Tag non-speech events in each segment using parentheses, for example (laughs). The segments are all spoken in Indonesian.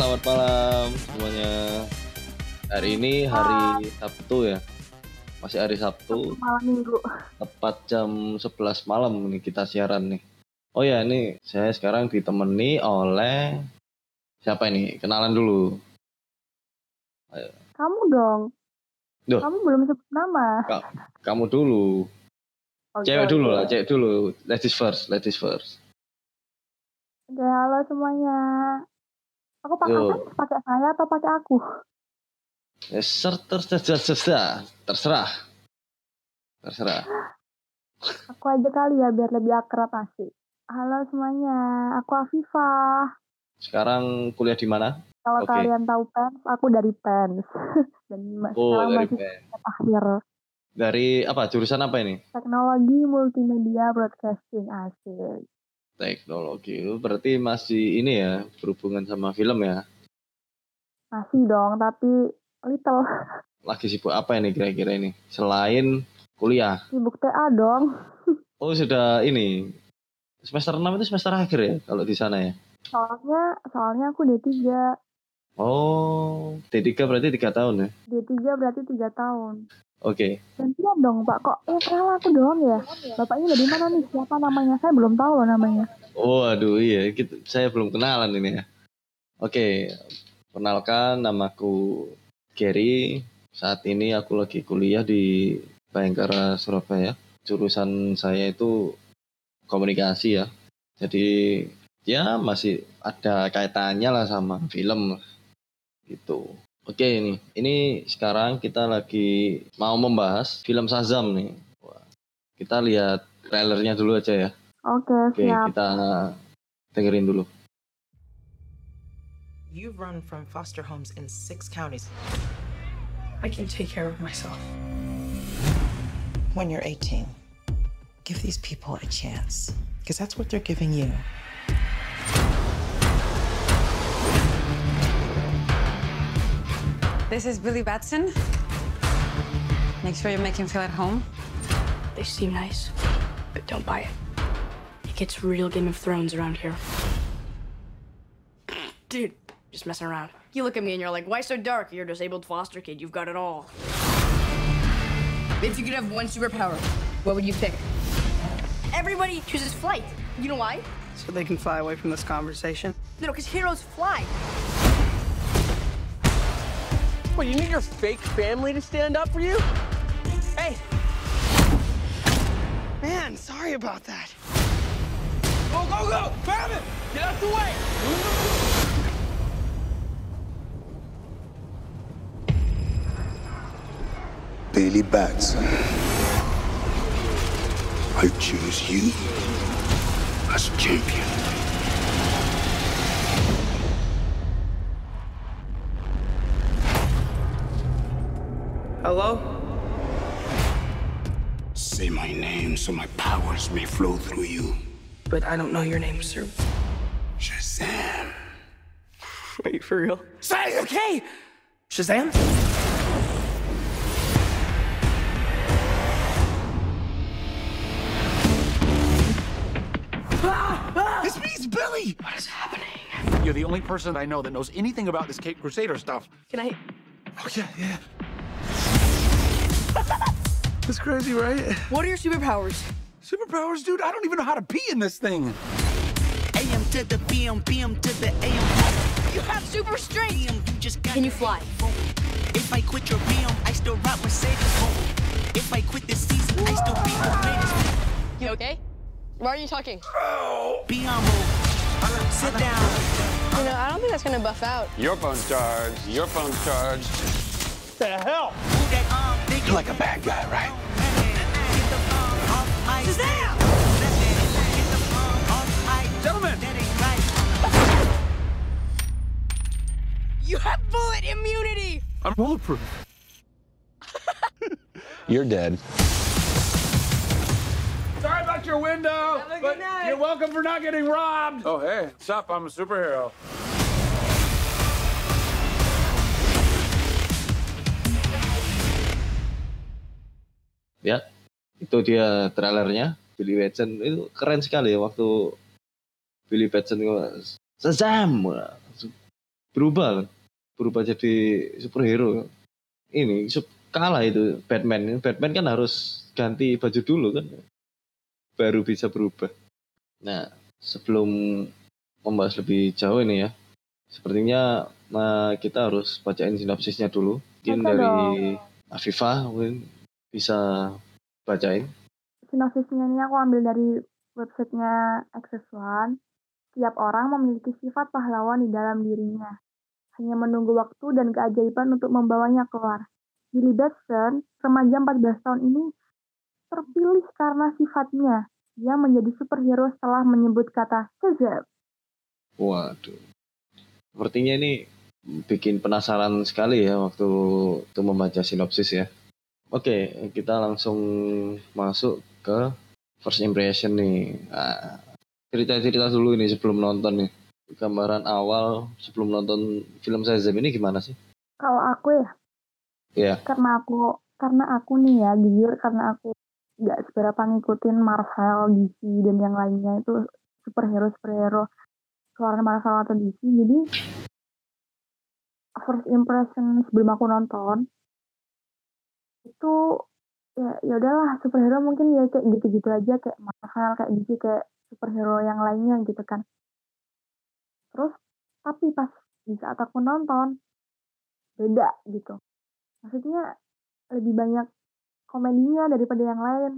Selamat malam semuanya. Hari ini hari Sabtu ya. Masih hari Sabtu, malam minggu. tepat jam 11 malam nih kita siaran nih. Oh ya, ini saya sekarang ditemani oleh siapa ini? Kenalan dulu. Kamu dong. Duh. Kamu belum sebut nama. Kamu dulu. Oke, Cewek oke. dulu lah, cewek dulu. Ladies first, ladies first. Oke, halo semuanya. Aku pakai apa? Pakai saya atau pakai aku? Ya, ser- ter- ter- ter- terserah, terserah. Terserah. Aku aja kali ya biar lebih akrab asik. Halo semuanya, aku Afifah. Sekarang kuliah di mana? Kalau Oke. kalian tahu PENS, aku dari PENS. (laughs) Dan Oh, sekarang dari masih step akhir. Dari apa? Jurusan apa ini? Teknologi Multimedia Broadcasting asik. Teknologi. Itu berarti masih ini ya, berhubungan sama film ya. Masih dong, tapi little. (laughs) Lagi sibuk apa ini kira-kira ini? Selain kuliah. Sibuk TA dong. (laughs) Oh, sudah ini. Semester 6 itu semester akhir ya kalau di sana ya. Soalnya, soalnya aku D3. Oh, D3 berarti 3 tahun ya. D3 berarti 3 tahun. Oke. Gantian dong Pak, kok eh kenal aku doang ya? Bapaknya dari mana nih? Siapa namanya? Saya belum tahu loh namanya. Oh, aduh iya, gitu. saya belum kenalan ini ya. Oke, kenalkan namaku Gary. Saat ini aku lagi kuliah di Bayangkara Surabaya. Jurusan saya itu komunikasi ya. Jadi ya masih ada kaitannya lah sama film gitu. Oke ini, ini sekarang kita lagi mau membahas film Shazam nih. Wah, Kita lihat trailernya dulu aja ya. Oke, Oke, siap. kita dengerin dulu. You've run from foster homes in six counties. I can take care of myself. When you're 18, give these people a chance, because that's what they're giving you. This is Billy Batson. Make sure you make him feel at home. They seem nice, but don't buy it. It gets real Game of Thrones around here. (sniffs) Dude, just messing around. You look at me and you're like, why so dark? You're a disabled foster kid. You've got it all. If you could have one superpower, what would you pick? Everybody chooses flight. You know why? So they can fly away from this conversation. No, because heroes fly. What, you need your fake family to stand up for you? Hey! Man, sorry about that. Go, go, go! Grab it! Get out the way! Billy Batson. I choose you as champion. Hello? Say my name so my powers may flow through you. But I don't know your name, sir. Shazam. Wait, for real? Say, okay! Shazam? It's me, it's Billy! What is happening? You're the only person I know that knows anything about this Cape Crusader stuff. Can I? Oh, yeah, yeah. That's crazy, right? What are your superpowers? Superpowers, dude. I don't even know how to pee in this thing. AM to the PM, PM to the AM. You have super strength. PM, you just got Can you fly? If I quit your PM, I still rock Mercedes. If I quit this season, I still be the greatest. You okay? Why are you talking? Be humble. Sit down. You know, I don't think that's gonna buff out. Your phone's charged. Your phone's charged. Move that arm, big You're like a bad guy, right? Get the bomb Shazam! Get the bomb off my Gentlemen. That ain't right. You have bullet immunity. I'm bulletproof. (laughs) You're dead. Sorry about your window, but you're welcome for not getting robbed. Oh, hey, what's up? I'm a superhero. Ya, itu dia trailernya. Billy Batson. Itu keren sekali ya waktu Billy Batson Shazam berubah berubah jadi superhero. Ini kalah itu Batman. Batman kan harus ganti baju dulu kan. Baru bisa berubah. Nah sebelum membahas lebih jauh ini ya. Sepertinya nah, kita harus bacain sinopsisnya dulu. Mungkin dari Afifah mungkin bisa bacain sinopsisnya ini aku ambil dari websitenya Access One setiap orang memiliki sifat pahlawan di dalam dirinya. Hanya menunggu waktu dan keajaiban untuk membawanya keluar. Billy Batson, remaja 14 tahun ini, terpilih karena sifatnya. Dia menjadi superhero setelah menyebut kata Shazam. Waduh. Sepertinya ini bikin penasaran sekali ya waktu itu membaca sinopsis ya. Oke, kita langsung masuk ke first impression nih. Nah, cerita-cerita dulu ini sebelum nonton nih. Gambaran awal sebelum nonton film Shazam ini gimana sih? Kalau aku ya, Iya. karena aku karena aku nih ya jujur karena aku nggak seberapa ngikutin Marvel, DC dan yang lainnya itu superhero superhero keluaran Marvel atau DC jadi first impression sebelum aku nonton itu ya ya udahlah superhero mungkin ya kayak gitu-gitu aja kayak Marvel kayak DC kayak superhero yang lainnya gitu kan terus tapi pas di saat aku nonton beda gitu maksudnya lebih banyak komedinya daripada yang lain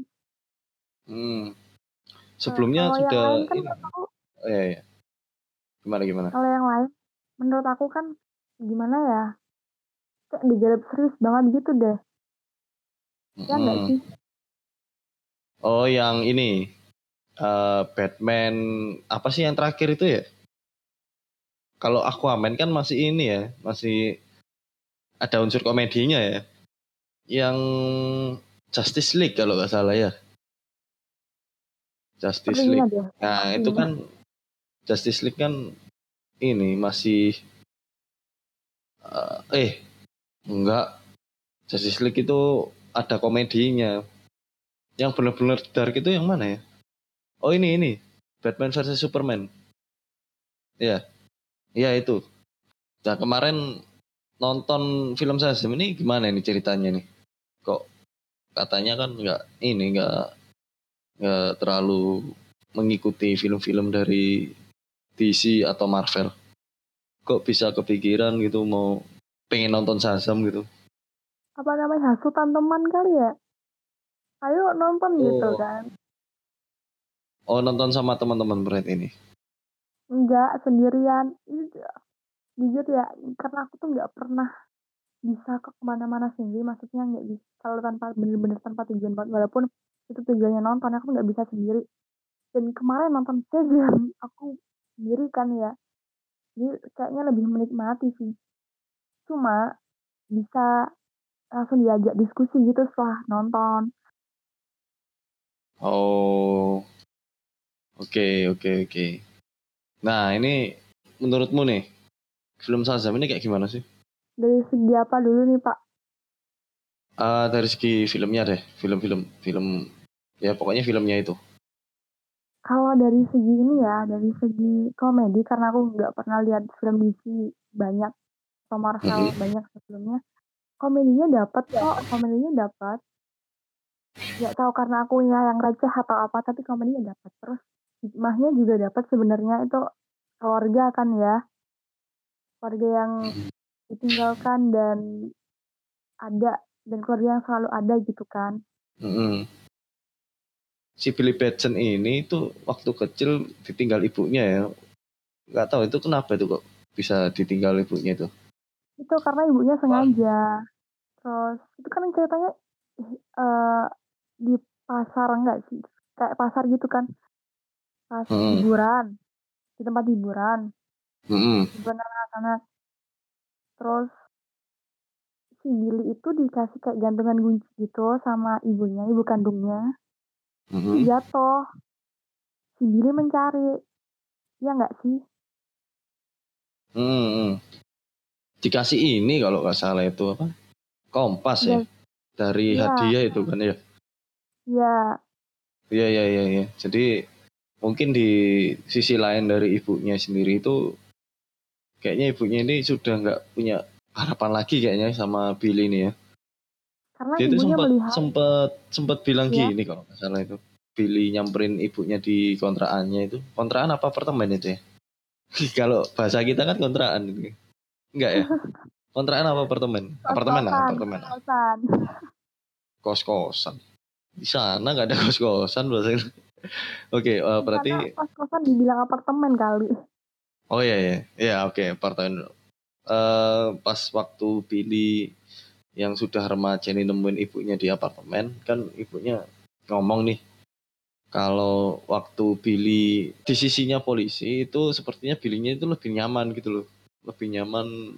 Hmm. Nah, Sebelumnya yang sudah lain kan aku Oh, iya, iya. Gimana gimana? kalau yang lain menurut aku kan gimana ya kayak digarap serius banget gitu deh ya nggak sih Oh, yang ini eh, Batman apa sih yang terakhir itu ya? Kalau Aquaman kan masih ini ya, masih ada unsur komedinya ya. Yang Justice League kalau nggak salah ya. Justice League. Nah, itu kan Justice League kan ini masih eh, eh enggak Justice League itu ada komedinya. Yang benar-benar dark itu yang mana ya? Oh ini ini Batman versus Superman. Iya. Iya itu. Nah kemarin nonton film Shazam ini gimana ini ceritanya nih? Kok katanya kan nggak ini nggak nggak terlalu mengikuti film-film dari DC atau Marvel. Kok bisa kepikiran gitu mau pengen nonton Shazam gitu? Apa namanya hasutan teman kali ya? Ayo nonton gitu Oh. kan. Oh nonton sama teman-teman berarti ini. enggak sendirian. Iya. jujur ya karena aku tuh nggak pernah bisa ke ke mana-mana sendiri maksudnya nggak bisa kalau tanpa bener-bener tanpa tujuan banget. Walaupun itu tujuannya nonton aku nggak bisa sendiri. Dan kemarin nonton Shazam (laughs) aku sendiri kan ya. Jadi kayaknya lebih menikmati sih. Cuma bisa langsung diajak diskusi gitu setelah nonton Oh, oke oke oke. Nah ini menurutmu nih film Shazam ini kayak gimana sih? dari segi apa dulu nih pak Ah dari segi filmnya deh, film-film film ya pokoknya filmnya itu. Kalau dari segi ini ya, dari segi komedi karena aku nggak pernah lihat film DC banyak atau Marvel Mhm. banyak sebelumnya, komedinya dapat kok, komedinya dapat. Nggak tahu karena aku yang receh atau apa, tapi komedinya dapat. Terus hikmahnya juga dapat sebenarnya itu keluarga kan ya, keluarga yang ditinggalkan dan ada dan keluarga yang selalu ada gitu kan. Mm-mm. Si Billy Batson ini tuh waktu kecil ditinggal ibunya ya. Nggak tahu itu kenapa itu kok bisa ditinggal ibunya itu. Itu karena ibunya sengaja. Terus itu kan ceritanya eh di pasar enggak sih? Kayak pasar gitu kan. Pas Hmm. hiburan. Di tempat hiburan. Mm-mm. Hiburan anak-anak. Terus si Billy itu dikasih kayak gantungan kunci gitu sama ibunya, ibu kandungnya. Mm-mm. Jatuh. Si Billy mencari. Iya enggak sih? Mm-mm. Dikasih ini kalau nggak salah itu apa? Kompas ya. Iya. Dari Iya. hadiah itu kan ya. Iya. Iya iya iya iya. Jadi mungkin di sisi lain dari ibunya sendiri itu kayaknya ibunya ini sudah nggak punya harapan lagi kayaknya sama Billy ini ya. Karena Dia itu ibunya sempat melihat sempat sempat bilang Iya. gini kalau nggak salah itu. Billy nyamperin ibunya di kontraannya itu. Kontrakan apa apartemen itu ya? (laughs) kalau bahasa kita kan kontrakan. Enggak ya? (laughs) Kontrakan apa apartemen? Apartemen lah, apartemen. lah. (laughs) kos-kosan. Di sana nggak ada kos-kosan bahasanya. Oke, eh, berarti kos-kosan dibilang apartemen kali. Oh iya iya, iya oke apartemen. Eh pas waktu Billy yang sudah remaja ini nemuin ibunya di apartemen, kan ibunya ngomong nih kalau waktu Billy di sisinya polisi itu sepertinya Billy-nya itu lebih nyaman gitu loh, lebih nyaman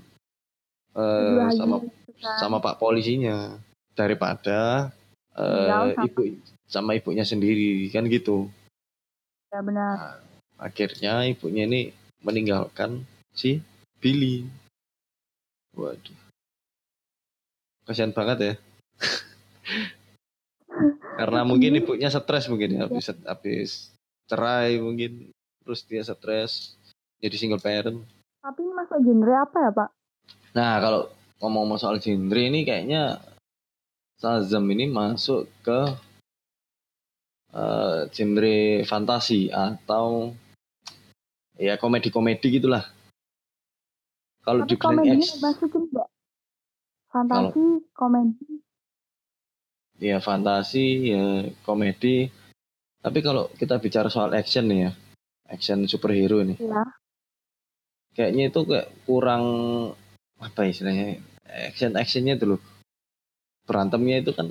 eh, bahagia sama kan. sama pak polisinya daripada eh, Tinggal sama- ibu sama ibunya sendiri kan gitu. Ya benar. akhirnya ibunya ini meninggalkan si Billy. Waduh. Kasihan banget ya. (laughs) Karena mungkin ibunya stres mungkin ya habis habis cerai mungkin terus dia stres jadi single parent. Tapi ini masuk genre apa ya Pak? Nah, kalau ngomong-ngomong soal genre ini kayaknya Shazam ini masuk ke eh, genre fantasi atau ya komedi-komedi gitulah. Kalau dibilang komedinya X, masukin nggak? Fantasi, komedi. ya fantasi, ya komedi. Tapi kalau kita bicara soal action nih ya, action superhero nih, Ya. kayaknya itu kayak kurang apa istilahnya action actionnya loh berantemnya itu kan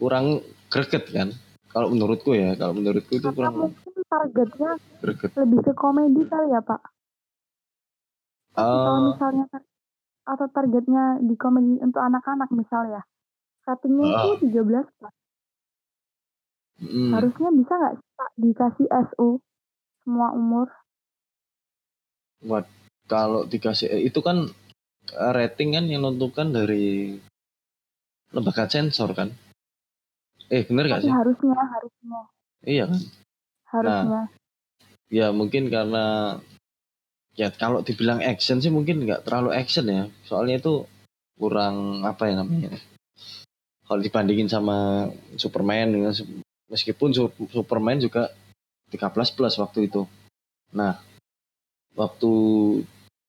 kurang greget kan kalau menurutku ya kalau menurutku itu kurang mungkin targetnya greget lebih ke komedi kali ya Pak. Tapi kalau Eh, misalnya atau targetnya di komedi untuk anak-anak misal ya. Ratingnya Ah. itu 13 Pak. mm, Harusnya bisa nggak Pak dikasih SU semua umur? buat kalau dikasih eh, itu kan rating kan yang menentukan dari lembaga sensor kan? Eh bener gak sih? harusnya, harusnya, iya kan? Harusnya. ya mungkin karena ya kalau dibilang action sih mungkin nggak terlalu action ya. Soalnya itu kurang apa ya namanya? Kalau dibandingin sama Superman meskipun Su- Superman juga 13 plus waktu itu. Nah waktu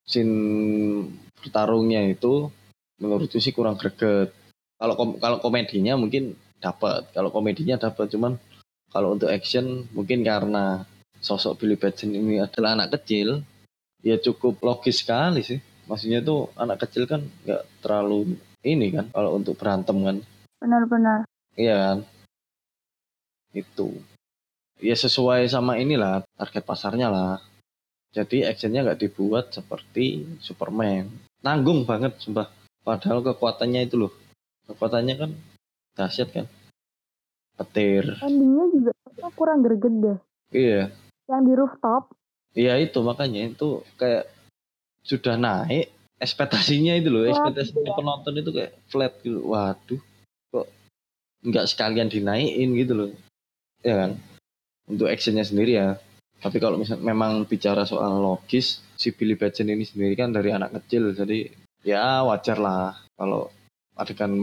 scene bertarungnya itu menurutku sih kurang greget kalau kom- kalau komedinya mungkin dapat kalau komedinya dapat cuman kalau untuk action mungkin karena sosok Billy Batson ini adalah anak kecil, ya cukup logis sekali sih. Maksudnya tuh anak kecil kan nggak terlalu ini kan kalau untuk berantem kan, Benar-benar. iya kan? Itu. Ya sesuai sama inilah target pasarnya lah. Jadi actionnya nggak dibuat seperti Superman. Nanggung banget sumpah. Padahal kekuatannya itu loh. Kekuatannya kan dahsyat kan. Petir. Endingnya juga kurang greget deh. Iya. Yang di rooftop, Iya itu makanya itu kayak sudah naik ekspektasinya itu loh ekspektasi ya. penonton itu kayak flat gitu waduh kok nggak sekalian dinaikin gitu loh ya kan untuk actionnya sendiri ya tapi kalau misal memang bicara soal logis si Billy Batson ini sendiri kan dari anak kecil jadi ya wajar lah kalau adegan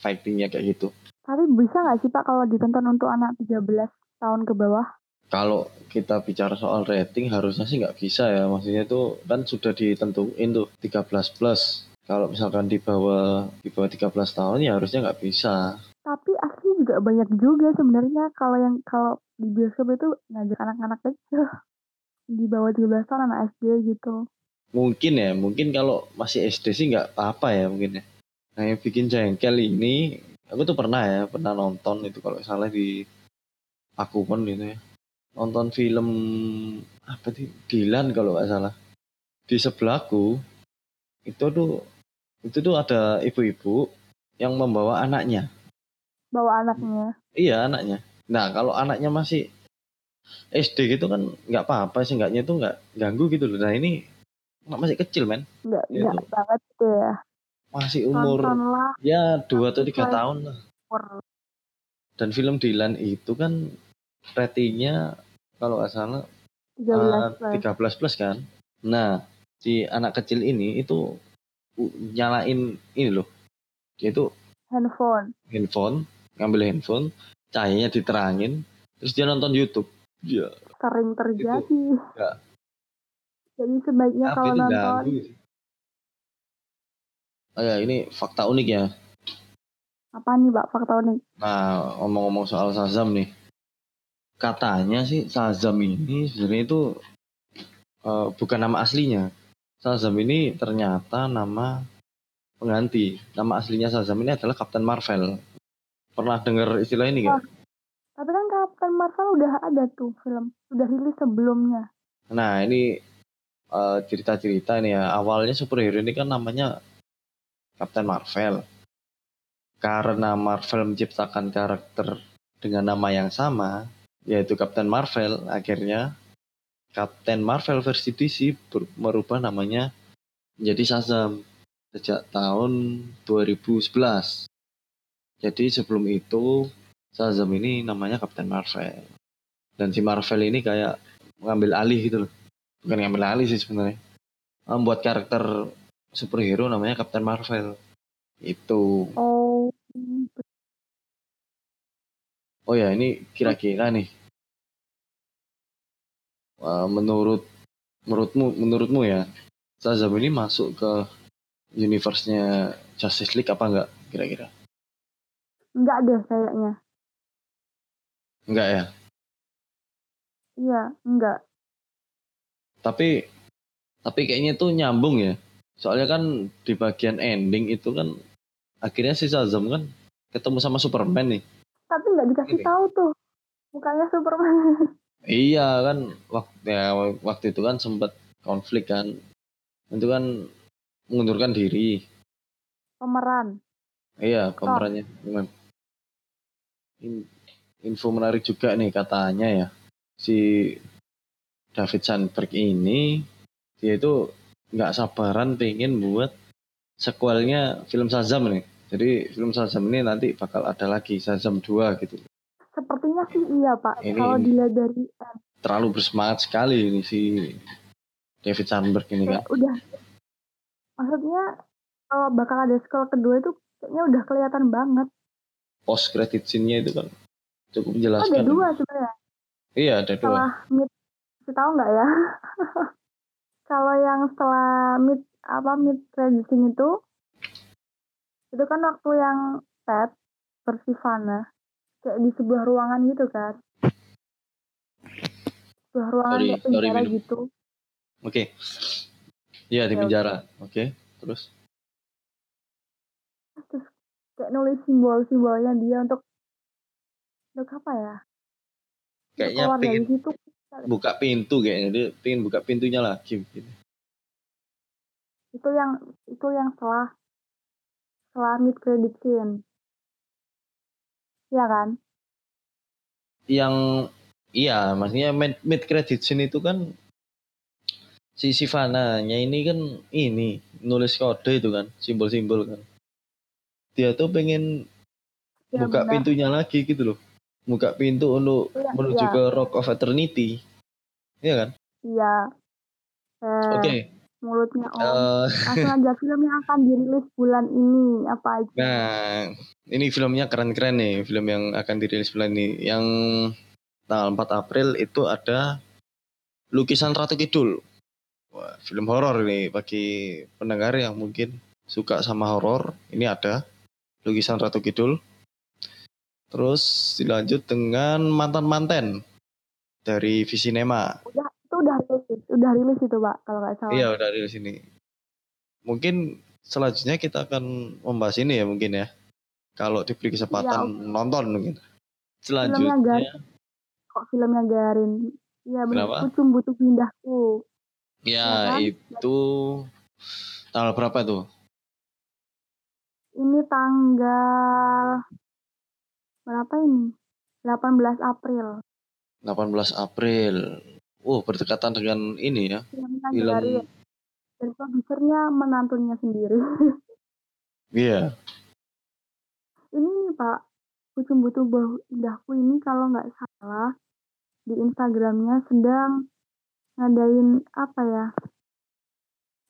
fightingnya kayak gitu. Tapi bisa nggak sih Pak kalau ditonton untuk anak 13 tahun ke bawah? kalau kita bicara soal rating harusnya sih nggak bisa ya. Maksudnya itu kan sudah ditentuin tuh 13 plus. Kalau misalkan di bawah di bawah 13 tahun ya harusnya nggak bisa. Tapi asli juga banyak juga sebenarnya. Kalau yang kalau di bioskop itu ngajak anak-anak kecil. (laughs) Di bawah 13 tahun anak SD gitu. mungkin ya mungkin kalau masih SD sih nggak apa-apa ya mungkin ya. Nah yang bikin jengkel ini aku tuh pernah ya pernah nonton itu kalau salah di aku pun gitu ya. Nonton film apa sih? Dilan kalau nggak salah. Di sebelahku itu tuh itu tuh ada ibu-ibu yang membawa anaknya. Bawa anaknya. iya anaknya nah kalau anaknya masih SD gitu kan nggak apa-apa sih nggaknya itu nggak ganggu gitu loh nah ini anak masih kecil men Enggak, Iya enggak banget gitu ya. masih umur Tontonlah ya dua atau tiga tahun lah umur. dan film Dilan itu kan ratingnya kalau nggak salah 13 eh, plus. 13 plus kan nah si anak kecil ini itu nyalain ini loh. Dia itu handphone handphone, ngambil handphone, cahayanya diterangin, terus dia nonton YouTube. Ya, sering terjadi ya. jadi sebaiknya Apa kalau nonton sih? Oh ya, ini fakta unik ya. apa nih pak fakta unik Nah, ngomong-ngomong soal Shazam nih. Katanya sih Shazam ini sebenarnya itu eh, bukan nama aslinya. Shazam ini ternyata nama pengganti. Nama aslinya Shazam ini adalah Captain Marvel. Pernah dengar istilah ini Oh. nggak? tapi kan Captain Marvel udah ada tuh film udah rilis sebelumnya Nah, ini eh, cerita-cerita nih ya. Awalnya superhero ini kan namanya Captain Marvel. Karena Marvel menciptakan karakter dengan nama yang sama, yaitu Captain Marvel, akhirnya Captain Marvel versi DC merubah namanya menjadi Shazam sejak tahun 2011. Jadi sebelum itu Shazam ini namanya Captain Marvel. Dan si Marvel ini kayak mengambil alih gitu loh. Bukan ngambil alih sih sebenarnya. Membuat karakter superhero namanya Captain Marvel. Itu. oh Oh ya, ini kira-kira nih. eh, menurut menurutmu menurutmu ya, Shazam ini masuk ke universe-nya Justice League apa enggak kira-kira? Enggak deh kayaknya Enggak ya. iya enggak Tapi tapi kayaknya itu nyambung ya. Soalnya kan di bagian ending itu kan akhirnya si Shazam kan ketemu sama Superman nih. tapi nggak dikasih tahu tuh mukanya Superman (laughs) Iya kan waktu ya, waktu itu kan sempat konflik kan. Itu kan mengundurkan diri. pemeran Iya, pemerannya. Cuman in- info menarik juga nih katanya ya. Si David Sandberg ini dia itu nggak sabaran pengen buat sequelnya film Shazam nih. Jadi film Shazam ini nanti bakal ada lagi Shazam 2 gitu. sepertinya sih iya pak Ini- kalau dilihat dari eh, Terlalu bersemangat sekali ini si David Sandberg ini kan. udah maksudnya kalau bakal ada sequel kedua itu kayaknya udah kelihatan banget Post credit scene-nya itu kan cukup menjelaskan. ada dua sebenarnya Iya, ada dua. setelah mid tahu nggak ya (laughs) kalau yang setelah mid apa mid credit scene itu itu kan waktu yang Ted bersifana kayak di sebuah ruangan gitu kan sebuah ruangan Sorry, kayak sorry, penjara minum. gitu Oke. Iya di Ya, penjara. Oke. Terus terus kayak nulis simbol-simbolnya dia untuk untuk apa ya? Kayaknya keluar dari pengen situ buka pintu kayaknya. Dia pengen buka pintunya lagi gitu. itu yang itu yang setelah setelah mid credit scene Iya kan? Yang iya, maksudnya mid, mid credit scene itu kan si Sivana-nya ini kan ini nulis kode itu kan, simbol-simbol kan. Dia tuh pengen Ya, buka benar. pintunya lagi gitu loh. Buka pintu untuk Iya, menuju iya. ke Rock of Eternity. Iya kan? Iya. Eh, Oke. mulutnya om. eh, Langsung aja film yang akan dirilis bulan ini apa aja? Nah, ini filmnya keren-keren nih, film yang akan dirilis bulan ini. Yang tanggal 4 April itu ada Lukisan Ratu Kidul. Wah, film horor ini bagi pendengar yang mungkin suka sama horor. Ini ada Lukisan Ratu Kidul. Terus dilanjut dengan Mantan-Manten dari Visinema. Udah itu udah rilis, udah rilis itu pak kalau nggak salah. Iya, udah rilis ini. Mungkin selanjutnya kita akan membahas ini ya mungkin ya. Kalau diberi kesempatan nonton mungkin. Filmnya Selanjutnya Garin. Kok filmnya Garin? Iya benar. Kucum butuh pindahku. ya kan? itu tanggal berapa tuh? Ini tanggal berapa ini? 18 April. 18 April. Oh, berdekatan dengan ini ya. Filmnya Film. Dan produsernya menantunya sendiri. (laughs) Iya. ini nih Pak, Butuh Bahu Indahku ini kalau nggak salah di Instagramnya sedang ngadain apa ya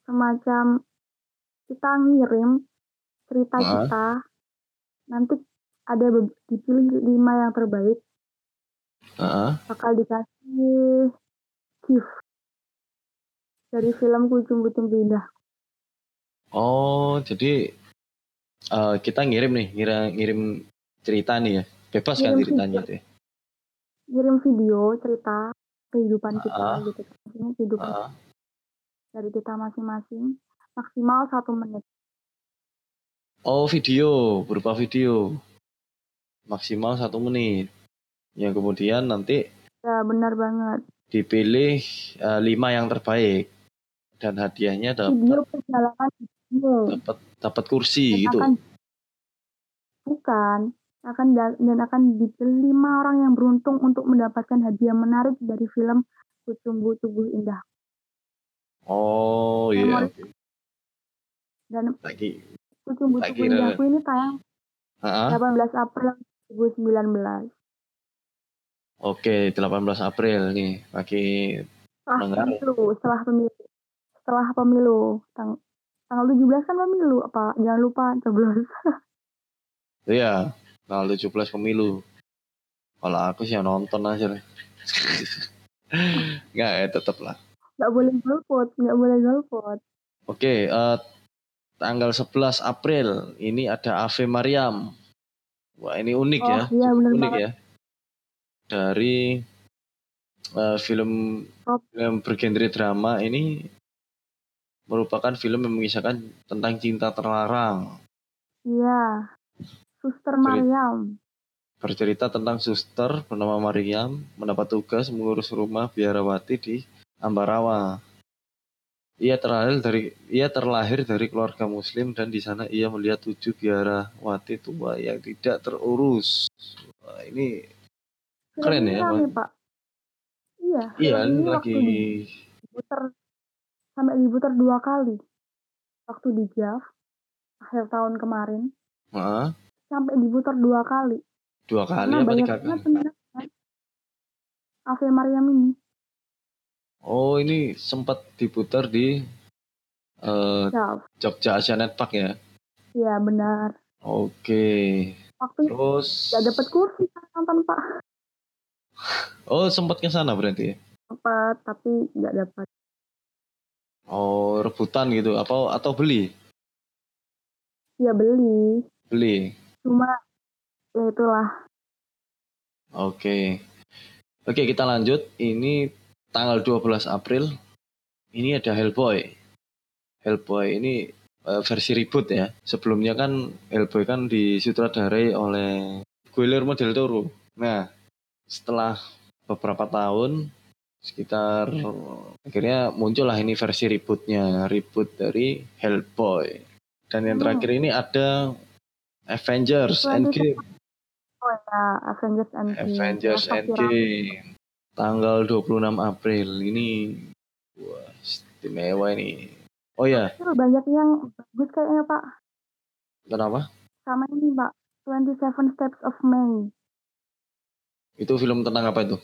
semacam kita ngirim cerita Ah. kita nanti ada be- dipilih lima yang terbaik Heeh. bakal dikasih gift dari film Kucing Kucing Indah. Oh, jadi eh, kita ngirim nih, ngira ngirim cerita nih ya. Bebas kan Ngirim ceritanya tuh. ya? Ngirim video cerita kehidupan kita Ah. gitu kan. Kehidupan Heeh. dari kita masing-masing maksimal satu menit. Oh, video, berupa video. Maksimal satu menit. Yang kemudian nanti Ya benar banget. dipilih eh, lima yang terbaik. Dan hadiahnya dapat Video perjalanan video. dapat dapat kursi Dan gitu. akan bukan akan da- dan akan dipilih lima orang yang beruntung untuk mendapatkan hadiah menarik dari film Kucumbu Tubuh Indah Oh, iya. Oke. dan Lagi. Kucumbu Tubuh. Indahku ini tayang Heeh. 18 April 2019 Oke, 18 April nih. Lagi setelah pemilu setelah pemilu setelah pemilu tang tanggal 17 kan pemilu apa jangan lupa coblos (laughs) Iya, tanggal 17 pemilu. Kalau aku sih yang nonton aja deh. (laughs) Enggak ya, tetep lah. nggak boleh golput nggak boleh golput Oke, eh, tanggal 11 April ini ada Ave Mariam. Wah, ini unik oh ya. iya unik banget ya. Dari eh, film Rob. yang bergenre drama ini merupakan film yang mengisahkan tentang cinta terlarang. iya Suster Mariam bercerita tentang suster bernama Mariam mendapat tugas mengurus rumah biarawati di Ambarawa. Ia terlahir dari ia terlahir dari keluarga muslim dan di sana ia melihat tujuh biarawati tua yang tidak terurus. Wah, ini Keren ya, rame, Bang. pak. Iya iya film ini lagi diputer sampai diputer dua kali. Waktu di JAV akhir tahun kemarin. Heeh, sampai diputer dua kali. Dua kali karena apa banyak tiga kali? peminatnya Ave Mariam ini Oh ini sempat diputar di JAV Jogja Asianet Park ya. iya benar Oke. waktu itu Terus nggak dapet kursi nonton pak (laughs) oh sempat ke sana berarti ya? dapat tapi nggak dapat Oh, rebutan gitu apa atau beli? ya beli Beli. cuma ya itulah Oke. Oke, kita lanjut. Ini tanggal 12 April. Ini ada Hellboy. Hellboy ini eh, versi reboot ya. Sebelumnya kan Hellboy kan disutradarai oleh Guillermo del Toro. Nah, setelah beberapa tahun sekitar akhirnya muncullah ini versi rebootnya, reboot dari Hellboy. Dan yang Hmm. terakhir ini ada Avengers Endgame. oh ya Avengers Endgame Avengers. Endgame tanggal 26 April. Ini wah istimewa ini. Oh ya Itu banyak yang bagus kayaknya pak. Kenapa? Sama ini pak. 27 Steps of May. Itu film tentang apa itu?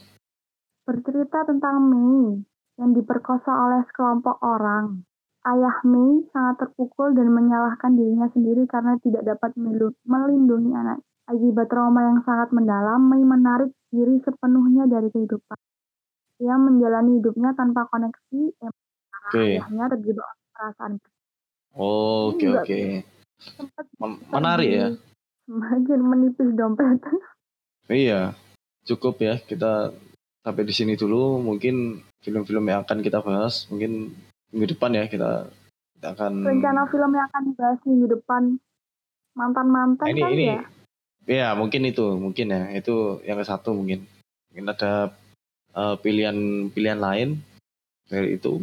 Bercerita tentang May yang diperkosa oleh sekelompok orang. Ayah May sangat terpukul dan menyalahkan dirinya sendiri karena tidak dapat melindungi anak. Akibat trauma yang sangat mendalam, May menarik diri sepenuhnya dari kehidupan. Ia menjalani hidupnya tanpa koneksi, emosi Oke. ayahnya terjebak perasaan. oh, oke Sempat Mem- menarik ya Semakin menipis dompet. iya cukup ya kita sampai di sini dulu mungkin film-film yang akan kita bahas mungkin minggu depan ya kita kita akan Rencana film yang akan dibahas minggu depan mantan-mantan ini kan ini ya? Ya mungkin itu mungkin ya. Itu yang ke satu mungkin. Mungkin ada eh, pilihan pilihan lain dari itu.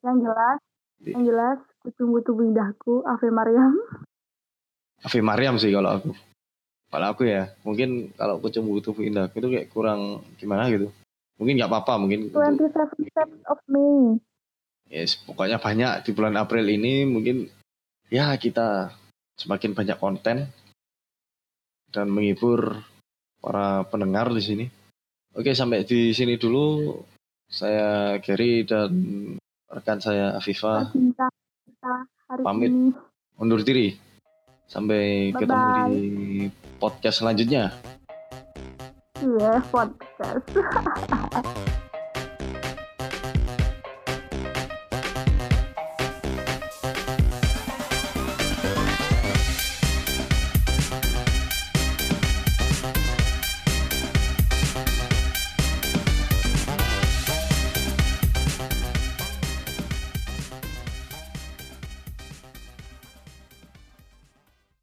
Yang jelas, yang jelas, kucumbu tubuh indahku, Ave Mariam. Ave Mariam sih kalau aku. Kalau aku ya mungkin kalau kucing butuh indah itu kayak kurang gimana gitu. Mungkin nggak apa-apa mungkin untuk- 27 Steps of Me. yes, pokoknya banyak di bulan April ini mungkin ya kita semakin banyak konten dan menghibur para pendengar di sini oke sampai di sini dulu saya Gary dan rekan saya Cinta hari pamit. ini. undur diri. Sampai Bye-bye. ketemu di podcast selanjutnya. Iya, podcast. (laughs)